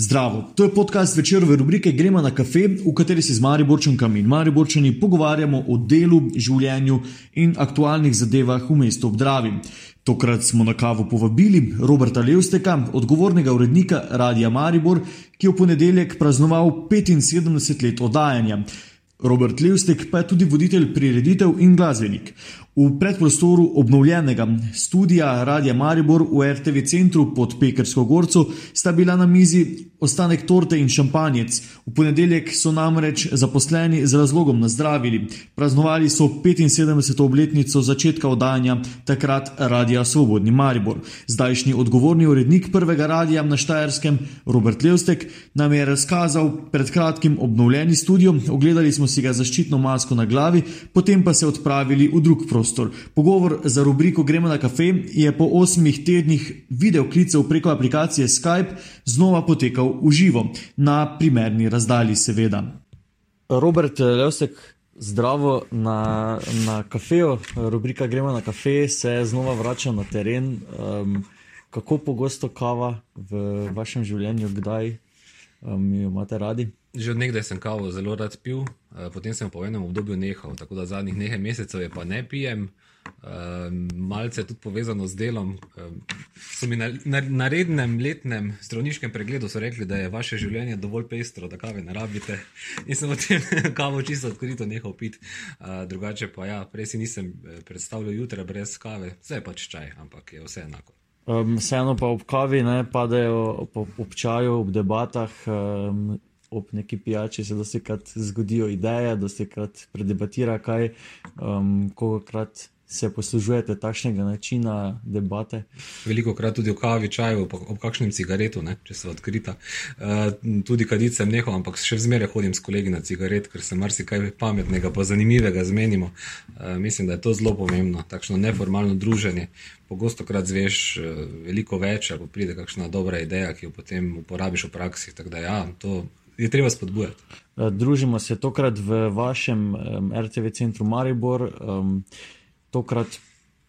Zdravo, to je podcast večerove rubrike Gremo na kafe, v kateri se z Mariborčankami in Mariborčani pogovarjamo o delu, življenju in aktualnih zadevah v mestu Obdravi. Tokrat smo na kavo povabili Roberta Levsteka, odgovornega urednika Radia Maribor, ki je v ponedeljek praznoval 75 let oddajanja. Robert Levstek pa je tudi voditelj prireditev in glasbenik. V predprostoru obnovljenega studia Radia Maribor v RTV centru pod Pekersko gorco sta bila na mizi ostanek torte in šampanjec. V ponedeljek so namreč zaposleni z razlogom nazdravili. Praznovali so 75. obletnico začetka oddajanja takrat Radia Svobodni Maribor. Zdajšnji odgovorni urednik prvega radia na Štajerskem, Robert Levstek, nam je razkazal pred kratkim obnovljeni studio, ogledali smo si ga zaščitno masko na glavi, potem pa se odpravili v drug prostor prostor. Pogovor za rubriko Gremo na kafe je po osmih tednih videoklicev preko aplikacije Skype znova potekal v živo, na primerni razdalji, seveda. Robert Levsek, zdravo na, na kafeju. Rubrika Gremo na kafe se znova vrača na teren. Um, kako pogosto kava v vašem življenju, kdaj um, jo imate radi? Že od nekdaj sem kavo zelo rad pil, eh, potem sem po enem obdobju nehal, tako da zadnjih nekaj mesecev je pa ne pijem. Eh, malce tudi povezano z delom. Eh, so mi na, na, na rednem letnem zdravniškem pregledu rekli, da je vaše življenje dovolj pestro, da kave ne rabite. In sem potem kavo čisto odkrito nehal piti. Drugače pa ja, prej si nisem predstavljal jutra brez kave, je pač čaj, ampak je vse enako. Um, vseeno pa ob kavi ne padajo ob, ob čaju, ob debatah. Um, ob neki pijači se dosti krat zgodijo ideje, dosti krat predebatira kaj, um, kolikrat se poslužujete takšnega načina debate. Veliko krat tudi v kavi, čaju, ob kakšnem cigaretu, ne, če se odkrita. Uh, tudi kaditi sem nehal, ampak še zmeraj hodim s kolegi na cigaret, ker se marsikaj pametnega, pa zanimivega zmenimo. Uh, mislim, da je to zelo pomembno, takšno neformalno druženje. Pogosto krat zveš uh, veliko več, ali pride kakšna dobra ideja, ki jo potem uporabiš v praksi. Tako da ja, to je treba spodbujati. Eh, družimo se tokrat v vašem um, RTV centru Maribor, um, tokrat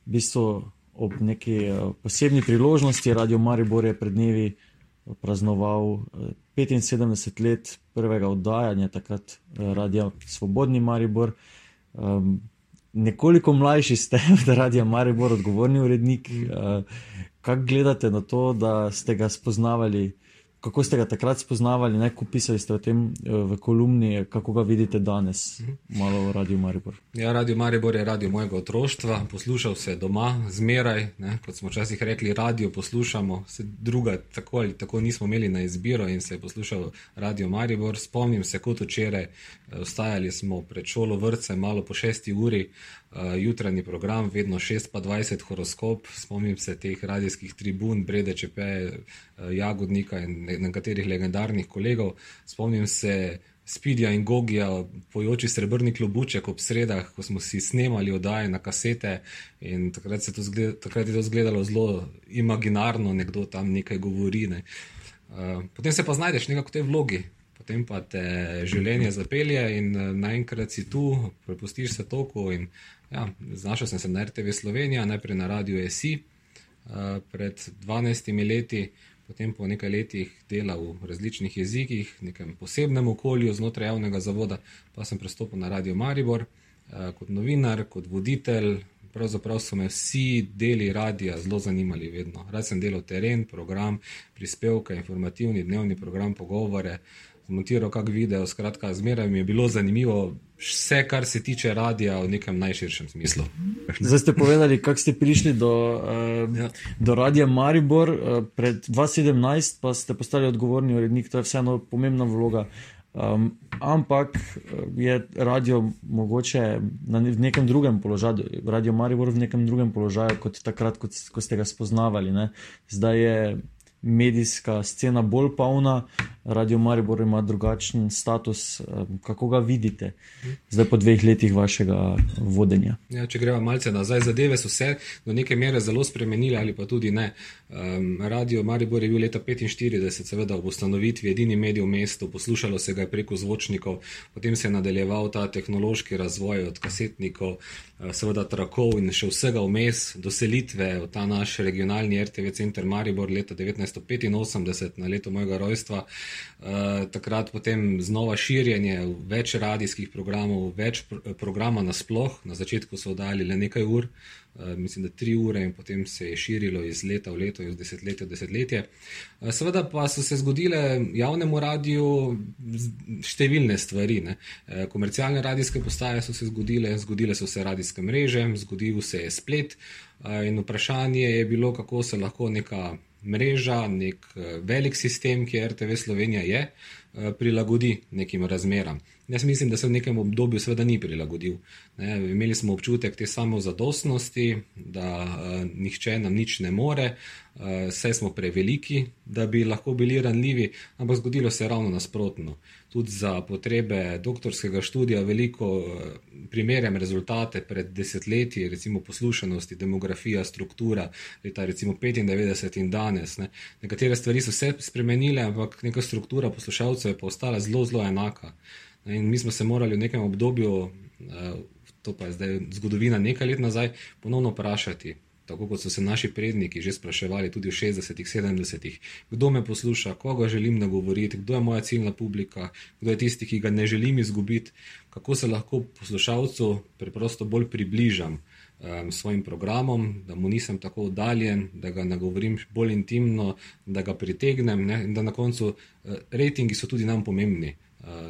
v bistvu ob neki uh, posebni priložnosti. Radio Maribor je pred dnevi praznoval uh, 75 let prvega oddajanja, takrat uh, Radio Svobodni Maribor. Um, nekoliko mlajši ste, da Radio Maribor, odgovorni urednik. Uh, Kako gledate na to, da ste ga spoznavali? Kako ste ga takrat spoznavali, ne ko pisali ste o tem eh, v kolumni, kako ga vidite danes, mhm. malo v Radio Maribor. Ja, Radio Maribor je radio mojega otroštva, poslušal se doma, zmeraj, ne, kot smo včasih rekli, radio poslušamo, se druga tako ali tako nismo imeli na izbiro in se je poslušal Radio Maribor. Spomnim se, kot včeraj, ostajali eh, smo pred šolo vrtce, malo po šesti uri. Uh, jutranji program, vedno 6:20 horoskop, spomnim se teh radijskih tribun, Brede Čepe, uh, Jagodnika in nekaterih legendarnih kolegov. Spomnim se Spidija in Gogija, pojoči srebrni klobuček ob sredah, ko smo si snemali oddaje na kasete in takrat, zgled, takrat je to izgledalo zelo imaginarno, nekdo tam nekaj govori. Ne. Uh, potem se pa znajdeš nekako v tej vlogi potem pa te življenje zapelje in uh, naenkrat si tu, prepustiš se toku. In, ja, znašel sem se na RTV Slovenija, najprej na radiju ESI uh, pred 12 leti. Potem po nekaj letih dela v različnih jezikih, v nekem posebnem okolju znotraj javnega zavoda, pa sem prestopil na Radio Maribor eh, kot novinar, kot voditelj. Pravzaprav so me vsi deli radia zelo zanimali, vedno. Rad sem delal teren, program, prispevke, informativni dnevni program, pogovore, montiral kak video, skratka, zmeraj mi je bilo zanimivo vse, kar se tiče radia v nekem najširšem smislu. Zdaj ste povedali, kako ste prišli do, uh, ja. do radia Maribor, uh, pred 2017 pa ste postali odgovorni urednik, to je vseeno pomembna vloga. Um, ampak je radio mogoče na, v nekem drugem položaju, radio Maribor v nekem drugem položaju kot takrat, kot, ko ste ga spoznavali. Ne? Zdaj je medijska scena bolj polna, Radio Maribor ima drugačen status. Kako ga vidite zdaj po dveh letih vašega vodenja? Ja, če gremo malce nazaj, zadeve so se do neke mere zelo spremenile ali pa tudi ne. Um, Radio Maribor je bil leta 1945, seveda ob ustanovitvi edini medij v mestu, poslušalo se ga je preko zvočnikov, potem se je nadaljeval ta tehnološki razvoj od kasetnikov, uh, seveda trakov in še vsega vmes, do selitve v ta naš regionalni RTV center Maribor leta 1985, na leto mojega rojstva. Uh, takrat potem znova širjenje več radijskih programov, več pr programa nasploh, na začetku so oddali le nekaj ur. Eh, mislim, da tri ure, in potem se je širilo iz leta v leto, iz desetletja v desetletje. Eh, seveda pa so se zgodile javnemu radiju številne stvari. Ne. Eh, komercialne radijske postaje so se zgodile, zgodile so se radijske mreže, zgodil se je splet. In vprašanje je bilo, kako se lahko neka mreža, nek velik sistem, ki je RTV Slovenija, je, prilagodi nekim razmeram. Jaz mislim, da se v nekem obdobju seveda ni prilagodil. Ne, imeli smo občutek te samozadostnosti, da uh, nihče nam nič ne more, uh, vse smo preveliki, da bi lahko bili ranljivi, ampak zgodilo se je ravno nasprotno. Tudi za potrebe doktorskega študija veliko uh, primerjam rezultate pred desetletji, recimo poslušanosti, demografija, struktura, leta recimo 95 in danes. Ne. Nekatere stvari so se spremenile, ampak neka struktura poslušalcev je pa ostala zelo, zelo enaka. In mi smo se morali v nekem obdobju, eh, to pa je zdaj zgodovina nekaj let nazaj, ponovno vprašati, tako kot so se naši predniki že spraševali tudi v 60-ih, 70-ih, kdo me posluša, koga želim nagovoriti, kdo je moja ciljna publika, kdo je tisti, ki ga ne želim izgubiti, kako se lahko poslušalcu preprosto bolj približam. Um, svojim programom, da mu nisem tako oddaljen, da ga nagovorim bolj intimno, da ga pritegnem, ne? in da na koncu uh, rejtingi so tudi nam pomembni.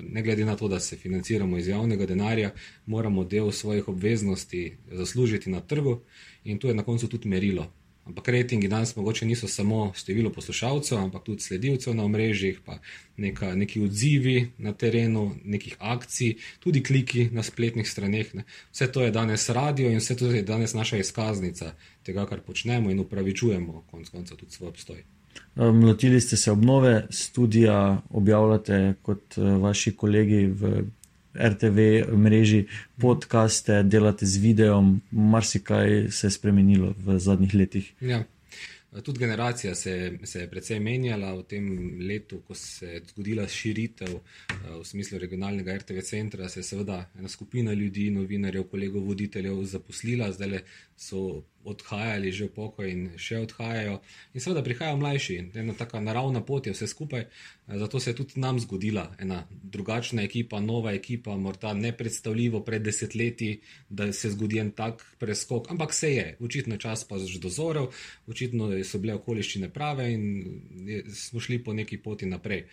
Ne glede na to, da se financiramo iz javnega denarja, moramo del svojih obveznosti zaslužiti na trgu in to je na koncu tudi merilo. Ampak rejtingi danes mogoče niso samo število poslušalcev, ampak tudi sledilcev na omrežjih, pa neka, neki odzivi na terenu, nekih akcij, tudi kliki na spletnih straneh. Ne. Vse to je danes radio in vse to je danes naša izkaznica tega, kar počnemo in upravičujemo konec konca tudi svoj obstoj. Lotili ste se obnove, študija objavljate kot eh, vaši kolegi v RTV mreži, podkaste, delate z videom, marsikaj se je spremenilo v zadnjih letih. Ja. Tudi generacija se, se je precej menjala v tem letu, ko se je zgodila širitev eh, v smislu regionalnega RTV centra. Se je seveda ena skupina ljudi, novinarjev, kolegov, voditeljev zaposlila, zdaj so odhajali že v pokoj in še odhajajo. In seveda prihajajo mlajši, ena taka naravna pot je vse skupaj. Zato se je tudi nam zgodila ena drugačna ekipa, nova ekipa, morda nepredstavljivo pred desetletji, da se zgodi en tak preskok, ampak se je, očitno čas pa že dozorel, očitno so bile okoliščine prave in smo šli po neki poti naprej.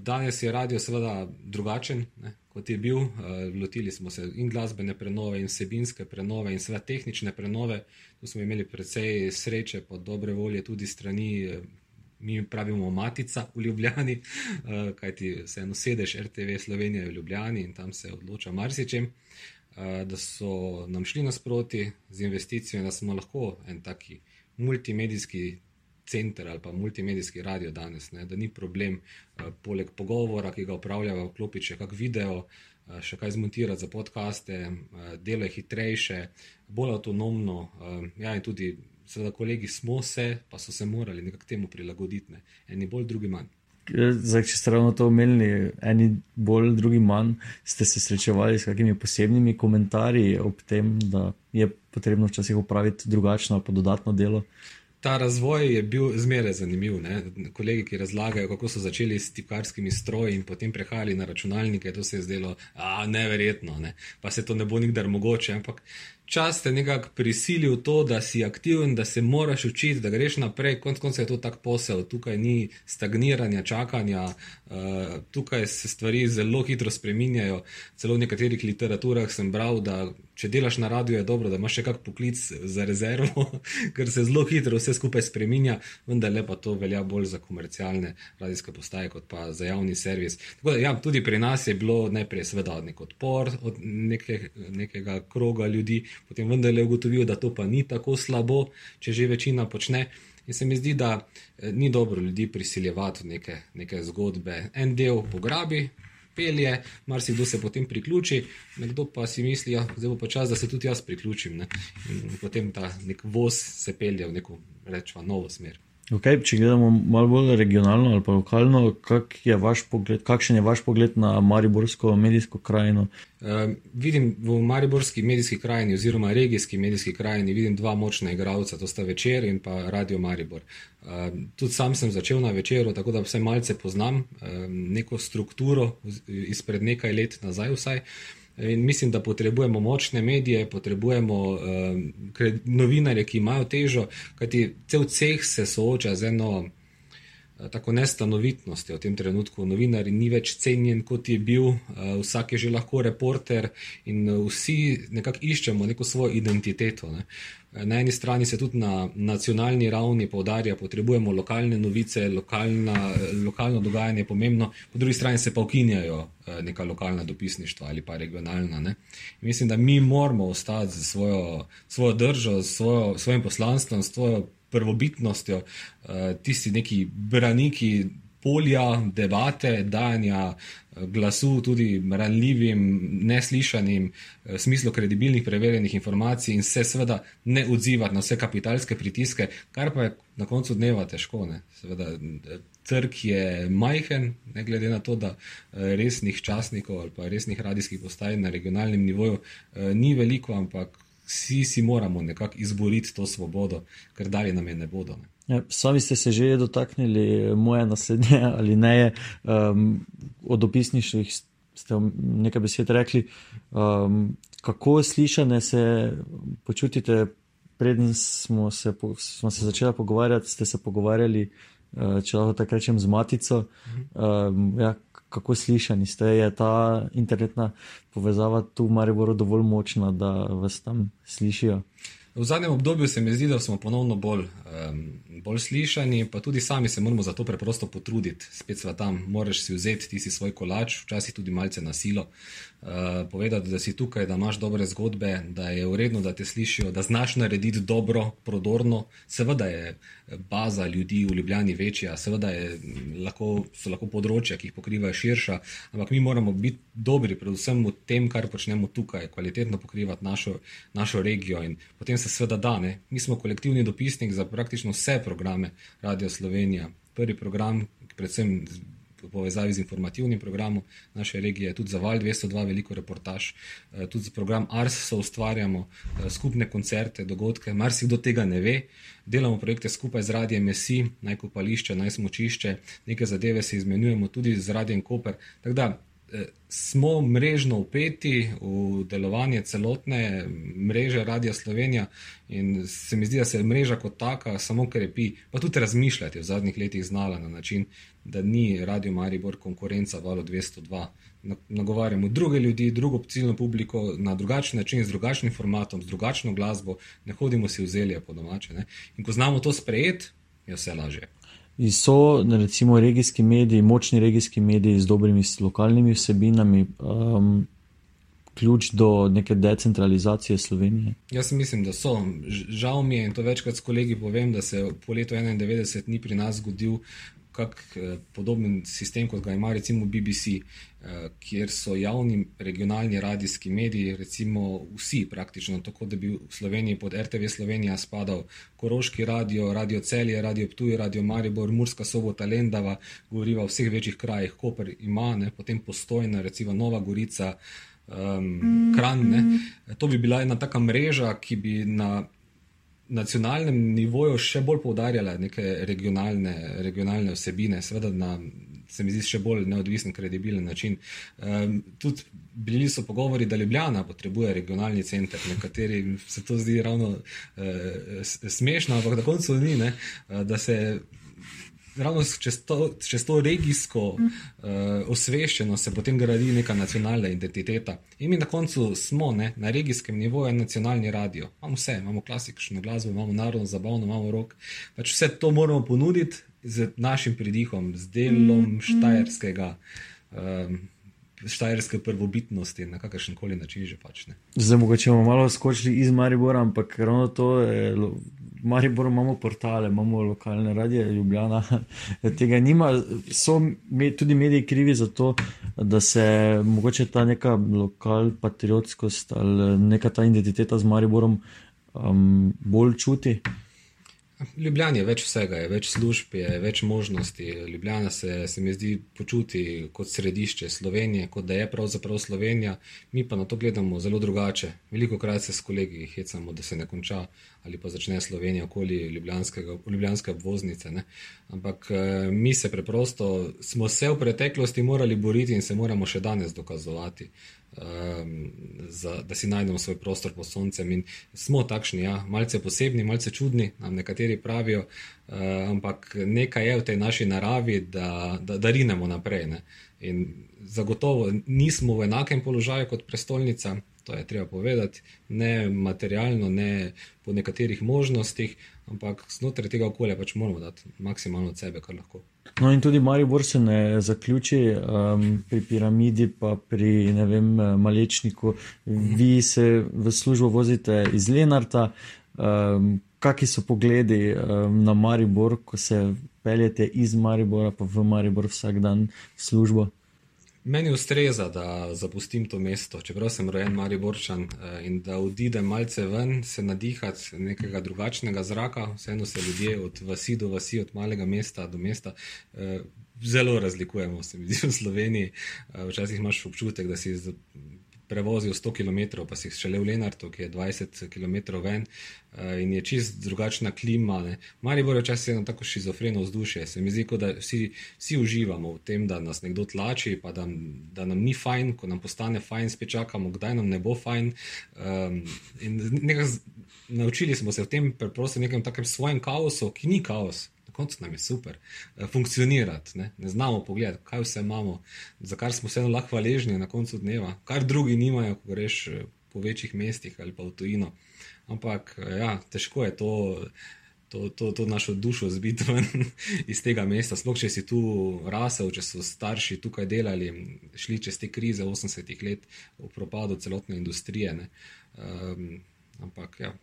Danes je radio seveda drugačen, ne, kot je bil. Lotili smo se in glasbene prenove, in vsebinske prenove, in seveda tehnične prenove. Tu smo imeli precej sreče, pa dobre volje tudi strani. Mi pravimo Matica v Ljubljani, kajti vseeno sedeš RTV Slovenije v Ljubljani in tam se odloča marsičem, da so nam šli nasproti z investicijo, da smo lahko en taki multimedijski center ali pa multimedijski radio danes, ne, da ni problem, uh, poleg pogovora, ki ga upravljajo, vklopiti še kak video, uh, še kaj zmontirati za podkaste, uh, delo je hitrejše, bolj avtonomno. Ja, in tudi, seveda, kolegi smo se, pa so se morali nekako temu prilagoditi, ne. eni bolj, drugi manj. Zdaj, če ste ravno to omenili, eni bolj, drugi manj, ste se srečevali s kakimi posebnimi komentarji ob tem, da je potrebno včasih upraviti drugačno, pa dodatno delo. Uh, ta razvoj je bil zmeraj zanimiv. Ne? Kolegi, ki razlagajo, kako so začeli s tipkarskimi stroji in potem prehajali na računalnike, to se je zdelo neverjetno, ne? pa se to ne bo nikdar mogoče. Ampak čas te nekako prisili v to, da si aktiven, da se moraš učiti, da greš naprej. Konec koncev je to tak posel, tukaj ni stagniranja, čakanja, uh, tukaj se stvari zelo hitro spreminjajo. Celo v nekaterih literaturah sem bral, da če delaš na radiju, je dobro, da imaš še kak poklic za rezervo, ker se zelo hitro vse skupaj spreminja, vendar lepa to velja bolj za komercialne radijske postaje, kot pa za javni servis. Da, ja, tudi pri nas je bilo najprej seveda nek odpor od neke, nekega kroga ljudi, potem vendarle ugotovil, da to pa ni tako slabo, če že večina počne. In se mi zdi, da ni dobro ljudi prisiljevati v neke, neke zgodbe. En del pograbi, pelje, marsikdo se potem priključi, nekdo pa si misli, ja, bo pa čas, da se tudi jaz priključim. Ne? In potem ta nek voz se pelje v neko rečemo novo smer. Okay, če gledamo malo bolj regionalno ali pa lokalno, kak je pogled, kakšen je vaš pogled na Mariborsko medijsko krajino? Uh, vidim v Mariborski medijski krajini, oziroma regijski medijski krajini, vidim dva močna igralca, to sta večer in pa Radio Maribor. Uh, tudi sam sem začel na večeru, tako da vse malce poznam uh, neko strukturo izpred nekaj let nazaj. Vsaj. In mislim, da potrebujemo močne medije, potrebujemo uh, novinarje, ki imajo težo, kajti cel ceh se sooča z eno tako nestanovitnostjo v tem trenutku. Novinar ni več cenjen, kot je bil, uh, vsak je že lahko reporter in uh, vsi nekako iščemo neko svojo identiteto. Ne. Na eni strani se tudi na nacionalni ravni povdarja, da potrebujemo lokalne novice, lokalna, lokalno dogajanje je pomembno, po drugi strani se pa ukinjajo eh, neka lokalna dopisništva ali pa regionalna. Mislim, da mi moramo ostati z svojo, svojo držo, s svojim poslanstvom, s svojo prvobitnostjo, eh, tisti neki braniki polja, debate, dajanja eh, glasu tudi ranljivim, neslišanim, eh, smislu kredibilnih, preverjenih informacij in se seveda ne odzivati na vse kapitalske pritiske, kar pa je na koncu dneva težko. Seveda, eh, trg je majhen, ne glede na to, da resnih časnikov ali pa resnih radijskih postaj na regionalnem nivoju ni veliko, ampak vsi si moramo nekako izboriti to svobodo, ker dalje nam je ne bodo. Ne. Ja, sami ste se že dotaknili moje naslednje ali ne, um, o dopisništvih ste nekaj besed rekli. Um, kako slišane se počutite, preden smo se, smo se začeli pogovarjati, ste se pogovarjali, uh, če lahko tako rečem, z matico. Um, ja, kako slišani ste, je ta internetna povezava tu v Mariboru dovolj močna, da vas tam slišijo? V zadnjem obdobju se mi zdi, da smo ponovno bolj, um, bolj slišani, pa tudi sami se moramo za to preprosto potruditi. Spet smo tam, moraš si vzeti ti svoj kolač, včasih tudi malce na silo, uh, povedati, da si tukaj, da imaš dobre zgodbe, da je uredno, da te slišijo, da znaš narediti dobro, prodorno. Seveda je baza ljudi v Ljubljani večja, seveda je, lahko, so lahko področja, ki jih pokrivajo širša, ampak mi moramo biti dobri, predvsem v tem, kar počnemo tukaj, kvalitetno pokrivati našo, našo regijo in potem se seveda da. Ne? Mi smo kolektivni dopisnik za praktično vse programe Radio Slovenija. Prvi program, predvsem v povezavi z informativnim programom naše regije, tudi za Val 202, veliko reportaž, eh, tudi za program Ars so ustvarjamo eh, skupne koncerte, dogodke. Marsikdo tega ne ve. Delamo projekte skupaj z Radijem Mesi, najkopališče, najsmočišče, neke zadeve se izmenjujemo tudi z Radijem Koper. Tako da smo mrežno upeti v delovanje celotne mreže Radia Slovenija in se mi zdi, da se mreža kot taka samo krepi, pa tudi razmišljati v zadnjih letih znala na način, da ni Radio Maribor konkurenca valo 202. Nagovarjamo druge ljudi, drugo ciljno publiko na drugačen način, z drugačnim formatom, z drugačno glasbo, ne hodimo si vzelje po domače. Ne? In ko znamo to sprejeti, je vse lažje so recimo regijski mediji, močni regijski mediji z dobrimi lokalnimi vsebinami. Um, Ključ do neke decentralizacije Slovenije? Jaz mislim, da so. Žal mi je, in to večkrat s kolegi povem, da se po letu 91 ni pri nas zgodil kak eh, podoben sistem, kot ga ima recimo BBC, eh, kjer so javni regionalni radijski mediji, recimo vsi praktično, tako da bi v Sloveniji pod RTV Slovenija spadal Koroški radio, Radio Celje, Radio Ptuj, Radio Maribor, Murska sobota, Lendava, govoriva o vseh večjih krajih, Koper ima, ne, potem postojna, recimo Nova Gorica, um, Kran. Ne. To bi bila ena taka mreža, ki bi na nacionalnem nivoju še bolj poudarjala neke regionalne, regionalne vsebine, seveda na, se mi zdi, še bolj neodvisen, kredibilen način. Um, tudi bili so pogovori, da Ljubljana potrebuje regionalni center, nekateri se to zdi ravno uh, smešno, ampak na koncu ni, ne, da se ravno čez to, čez to regijsko uh, osveščenost se potem gradi neka nacionalna identiteta. In mi na koncu smo ne, na regijskem nivoju nacionalni radio. Imamo vse, imamo klasično glasbo, imamo narodno zabavno, imamo rok. Pač vse to moramo ponuditi z našim pridihom, z delom mm štajerskega. Um, štajerske prvobitnosti na kakršen koli način že pač ne. Zdaj, mogoče bomo malo skočili iz Maribora, ampak ravno to je. V Mariboru imamo portale, imamo lokalne radije, Ljubljana tega nima. So me, tudi mediji krivi za to, da se mogoče ta neka lokal patriotskost ali neka ta identiteta z Mariborom um, bolj čuti. Ljubljana je več vsega, je več služb, je več možnosti. Ljubljana se, se mi zdi počuti kot središče Slovenije, kot da je pravzaprav Slovenija, mi pa na to gledamo zelo drugače. Veliko krat se s kolegi hecamo, da se ne konča ali pa začne Slovenija okoli ljubljanske obvoznice. Ne? Ampak eh, mi se preprosto smo se v preteklosti morali boriti in se moramo še danes dokazovati um, za, da si najdemo svoj prostor pod soncem. In smo takšni, ja, malce posebni, malce čudni, nam nekateri pravijo, uh, ampak nekaj je v tej naši naravi, da, da, da rinemo naprej. Ne. In zagotovo nismo v enakem položaju kot prestolnica, to je treba povedati, ne materialno, ne po nekaterih možnostih, ampak znotraj tega okolja pač moramo dati maksimalno od sebe, kar lahko. No, in tudi Maribor se ne zaključi um, pri piramidi, pa pri ne vem, malečniku. Vi se v službo vozite iz Lenarta. Um, Kakšni so pogledi um, na Maribor, ko se peljete iz Maribora, pa v Maribor vsak dan v službo? Meni ustreza, da zapustim to mesto, čeprav sem rojen Mariborčan eh, in da odidem malce ven, se nadihati nekega drugačnega zraka. Vseeno se ljudje od vasi do vasi, od malega mesta do mesta. Eh, zelo razlikujemo, se mi zdi v Sloveniji. Eh, včasih imaš občutek, da si prevozil 100 km, pa si šele v Lenartu, ki je 20 km ven uh, in je čist drugačna klima. Ne. Mari bo včasih eno tako šizofreno vzdušje. Se mi zdi, da vsi, vsi uživamo v tem, da nas nekdo tlači, pa da, da nam ni fajn, ko nam postane fajn, spet čakamo, kdaj nam ne bo fajn. Um, naučili smo se v tem preprosto nekem takem svojem kaosu, ki ni kaos koncu nam je super eh, funkcionirati. Ne? ne znamo pogledati, kaj vse imamo, za kar smo vseeno lahko hvaležni na koncu dneva, kar drugi nimajo, ko greš eh, po večjih mestih ali pa v tujino. Ampak eh, ja, težko je to. To, to, to našo dušo zbiti iz tega mesta. Sploh, če si tu rasel, če so starši tukaj delali, šli čez te krize 80-ih let, v propadu celotne industrije. Um, ampak, ja,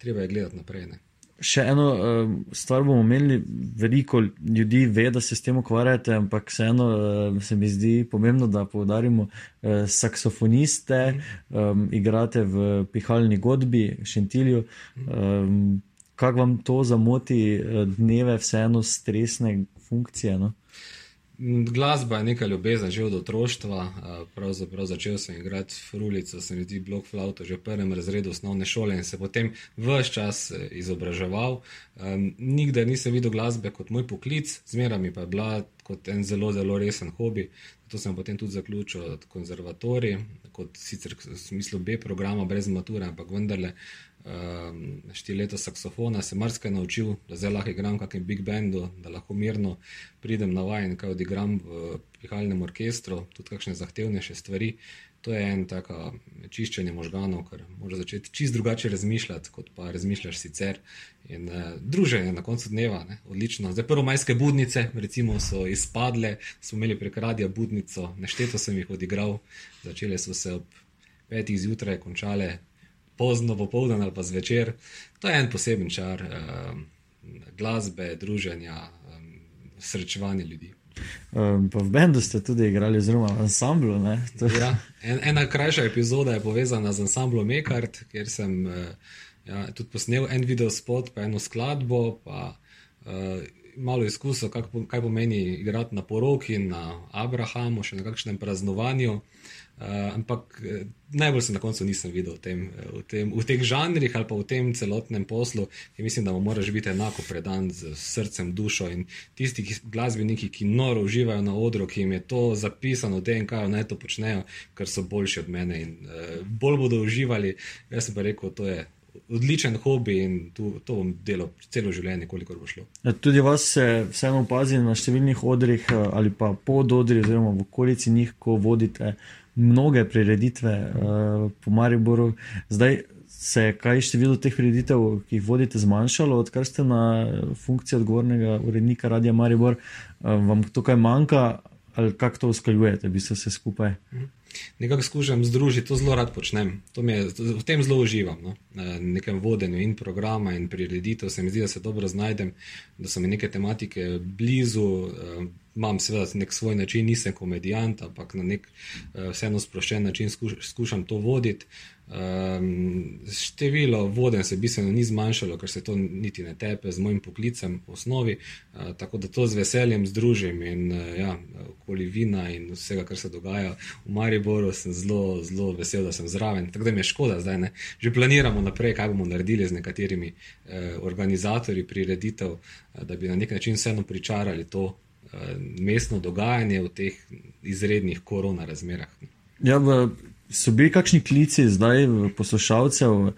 treba je gledati naprej. Ne. Še eno uh, stvar bomo imeli, veliko ljudi ve, da se s tem ukvarjate, ampak vseeno uh, se mi zdi pomembno, da poudarimo, uh, saksofoniste, um, igrate v pihalni godbi, šentilju. Um, Kako vam to zamoti dneve, vseeno stresne funkcije? No? Glasba je neka ljubezen, že od otroštva. Pravzaprav začel sem igrati frulico, sem videl blok flauto že v prvem razredu osnovne šole in se potem vse čas e, izobraževal. Nikdar nisem videl glasbe kot moj poklic, zmeraj mi pa je bila kot en zelo, zelo resen hobi. To sem potem tudi zaključil konzervatorij, kot sicer v smislu B programa, brez mature, ampak vendarle um, štiri leta saksofona, se marsikaj naučil, da zdaj lahko igram v kakšnem big bandu, da lahko mirno pridem na vaj in kaj odigram v pihalnem orkestru, tudi kakšne zahtevnejše stvari. To je en tak čiščenje možganov, ker moraš začeti čist drugače razmišljati, kot pa razmišljaš sicer. In uh, druženje na koncu dneva, ne, odlično. Zdaj, prvo majske budnice, recimo, so izpadle, smo imeli prek radia budnico, nešteto sem jih odigral, začele so se ob petih zjutraj, končale pozno popoldan ali pa zvečer. To je en poseben čar um, glasbe, druženja, um, srečevanja ljudi. Um, v Bendu ste tudi igrali, zelo v ansamblu. ja, en, ena krajša epizoda je povezana z ansamblom Mekart, kjer sem uh, ja, tudi posnel en video spot, pa eno skladbo, pa uh, malo izkusil, kaj pomeni igrati na poroki, na Abrahamu, še na kakšnem praznovanju. Uh, ampak eh, najbolj se na koncu nisem videl v, tem, eh, v, tem, v teh žanrih ali pa v tem celotnem poslu, ki mislim, da moraš biti enako predan z srcem, dušo in tisti ki, glasbeniki, ki noro uživajo na odru, ki jim je to zapisano, kaj naj to počnejo, ker so boljši od mene in uh, bolj bodo uživali. Jaz sem pa rekel, to je. Odličen hobi in tu, to bom delal celo življenje, koliko bo šlo. Ja, tudi vas se vseeno opazi na številnih odrih ali pa pod odri, oziroma v okolici njih, ko vodite mnoge prireditve uh, po Mariboru. Zdaj se je kaj število teh prireditev, ki jih vodite, zmanjšalo, odkar ste na funkciji odgovornega urednika Radia Maribor, uh, vam tukaj manjka. ali kako to usklajujete, bi se vse skupaj? Nekako skušam združiti, to zelo rad počnem. Je, v tem zelo uživam, no? nekem vodenju in programa in prireditev. Se mi zdi, da se dobro znajdem, da so mi neke tematike blizu. Uh, imam seveda nek svoj način, nisem komedijant, ampak na nek uh, vseeno sproščen način skuš, skušam to voditi. Um, število voden se bistveno ni zmanjšalo, ker se to niti ne tepe z mojim poklicem v osnovi, uh, tako da to z veseljem združim in uh, ja, okoli vina in vsega, kar se dogaja v Mariboru, sem zelo, zelo vesel, da sem zraven. Tako da mi je škoda zdaj, ne? že planiramo naprej, kaj bomo naredili z nekaterimi uh, organizatorji prireditev, uh, da bi na nek način vseeno pričarali to uh, mestno dogajanje v teh izrednih korona razmerah. Ja, v so bili kakšni klici zdaj poslušalcev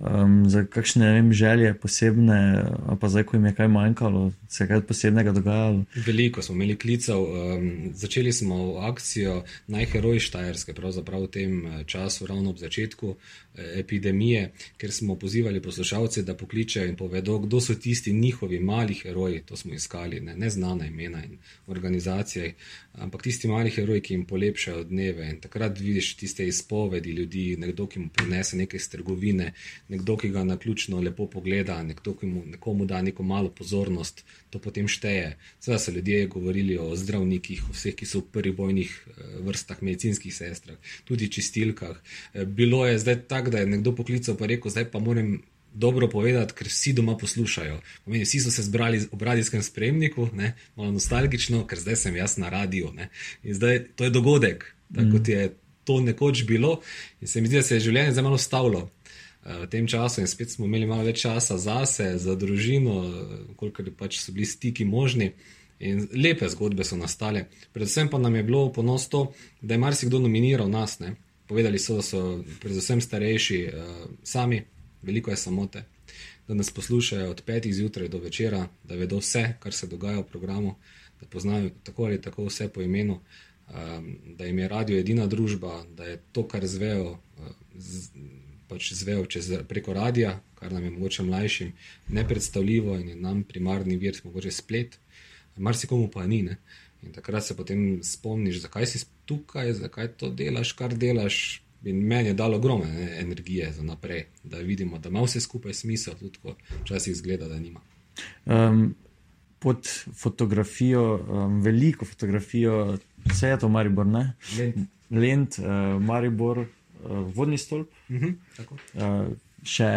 um, za kakšne vem, želje posebne, pa zdaj, ko jim je kaj manjkalo, se kaj posebnega dogajalo? Veliko smo imeli klicev. Um, začeli smo akcijo Najheroji Štajerske, pravzaprav v tem eh, času, ravno ob začetku eh, epidemije, ker smo pozivali poslušalce, da pokličejo in povedo, kdo so tisti njihovi mali heroji. To smo iskali, ne, ne znana imena in organizacije, ampak tisti mali heroji, ki jim polepšajo dneve. In takrat vidiš tiste izpovedi ljudi, nekdo, ki mu prinese nekaj iz trgovine, nekdo, ki ga na ključno lepo pogleda, nekdo, ki mu nekomu da neko malo pozornost, to potem šteje. Seveda so ljudje govorili o zdravnikih, o vseh, ki so v prvih bojnih eh, vrstah, medicinskih sestrah, tudi čistilkah. Eh, bilo je zdaj tako, da je nekdo poklical in rekel: Zdaj pa moram. Dobro povedati, ker vsi doma poslušajo. Pomeni, vsi so se zbrali v radijskem spremniku, ne, malo nostalgično, ker zdaj sem jaz na radiju. Ne. In zdaj to je dogodek, tako mm. kot je to nekoč bilo. In se mi zdi, da se je življenje zelo malo stavilo v tem času in spet smo imeli malo več časa zase, za družino, koliko pač so bili stiki možni. In lepe zgodbe so nastale. Predvsem pa nam je bilo ponos to, da je marsikdo nominiral nas. Ne. Povedali so, da so predvsem starejši uh, sami, veliko je samote, da nas poslušajo od petih zjutraj do večera, da vedo vse, kar se dogaja v programu, da poznajo tako ali tako vse po imenu, um, da jim je radio edina družba, da je to, kar zvejo. Uh, z, pač zvejo čez, preko radia, kar nam je mogoče mlajšim nepredstavljivo in je nam primarni vir, mogoče splet, marsikomu pa ni. Ne? In takrat se potem spomniš, zakaj si tukaj, zakaj to delaš, kar delaš. In meni je dalo ogromne energije za naprej, da vidimo, da ima vse skupaj smisel, tudi ko včasih izgleda, da nima. Um, pod fotografijo, um, veliko fotografijo, vse je to Maribor, ne? Lent, Lent uh, Maribor, uh, vodni stolp. Uh -huh, uh, še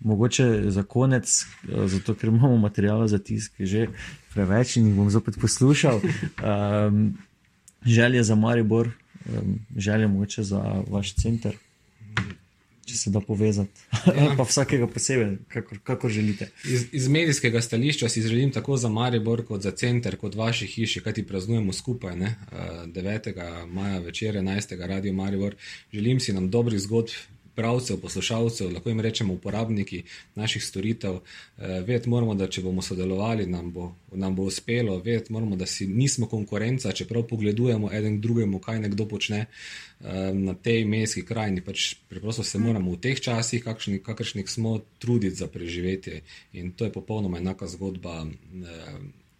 mogoče za konec, zato ker imamo materijale za tisk, že preveč in jih bom zopet poslušal. Um, želje za Maribor, želje mogoče za vaš center če se da povezati, ja. pa vsakega posebej, kakor, kakor želite. Iz, iz medijskega stališča si želim tako za Maribor, kot za center, kot vaši hiši, kaj ti praznujemo skupaj. Ne? 9. Eh, maja večer 11. radio Maribor. Želim si nam dobrih zgodb, pravcev, poslušalcev, lahko jim rečemo uporabniki naših storitev. Eh, vedeti moramo, da če bomo sodelovali, nam bo, nam bo uspelo. Vedeti moramo, da si nismo konkurenca, čeprav pogledujemo eden drugemu, kaj nekdo počne eh, na tej mestni krajini. Pač preprosto se moramo v teh časih, kakšni, kakršnih smo, truditi za preživetje. In to je popolnoma enaka zgodba.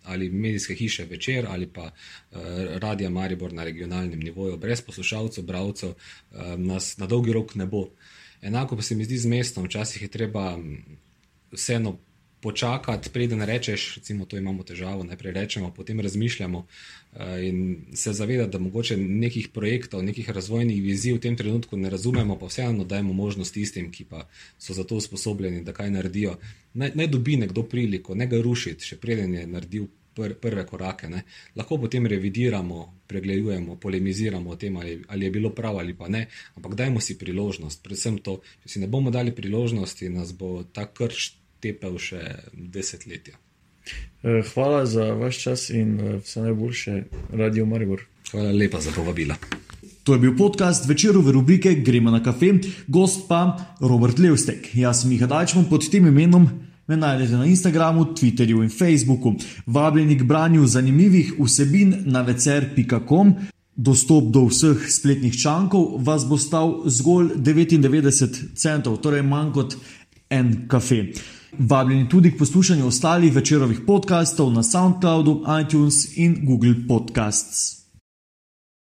Eh, ali medijske hiše večer, ali pa uh, radija Maribor na regionalnem nivoju, brez poslušalcev, bravcev, uh, nas na dolgi rok ne bo. Enako pa se mi zdi z mestom, včasih je treba vseeno počakati, preden rečeš, recimo, to imamo težavo, najprej rečemo, potem razmišljamo uh, in se zavedati, da mogoče nekih projektov, nekih razvojnih vizij v tem trenutku ne razumemo, pa vseeno dajemo možnost tistim, ki pa so za to usposobljeni, da kaj naredijo. Naj, naj dobi nekdo priliko, ne ga rušiti, še preden je naredil pr prve korake. Ne. Lahko potem revidiramo, pregledujemo, polemiziramo o tem, ali, ali je bilo prav ali pa ne, ampak dajmo si priložnost. Predvsem to, če si ne bomo dali priložnosti, nas bo ta krč tepel še desetletja. Eh, hvala za vaš čas in eh, vse najboljše, Radio Maribor. Hvala lepa za povabilo. To je bil podcast večerove rubrike Gremo na kafe, gost pa Robert Levstek. Jaz sem Miha Dajčman pod tem imenom me najdete na Instagramu, Twitterju in Facebooku. Vabljeni k branju zanimivih vsebin na vecer.com. Dostop do vseh spletnih člankov vas bo stal zgolj 99 centov, torej manj kot en kafe. Vabljeni tudi k poslušanju ostalih večerovih podkastov na SoundCloudu, iTunes in Google Podcasts.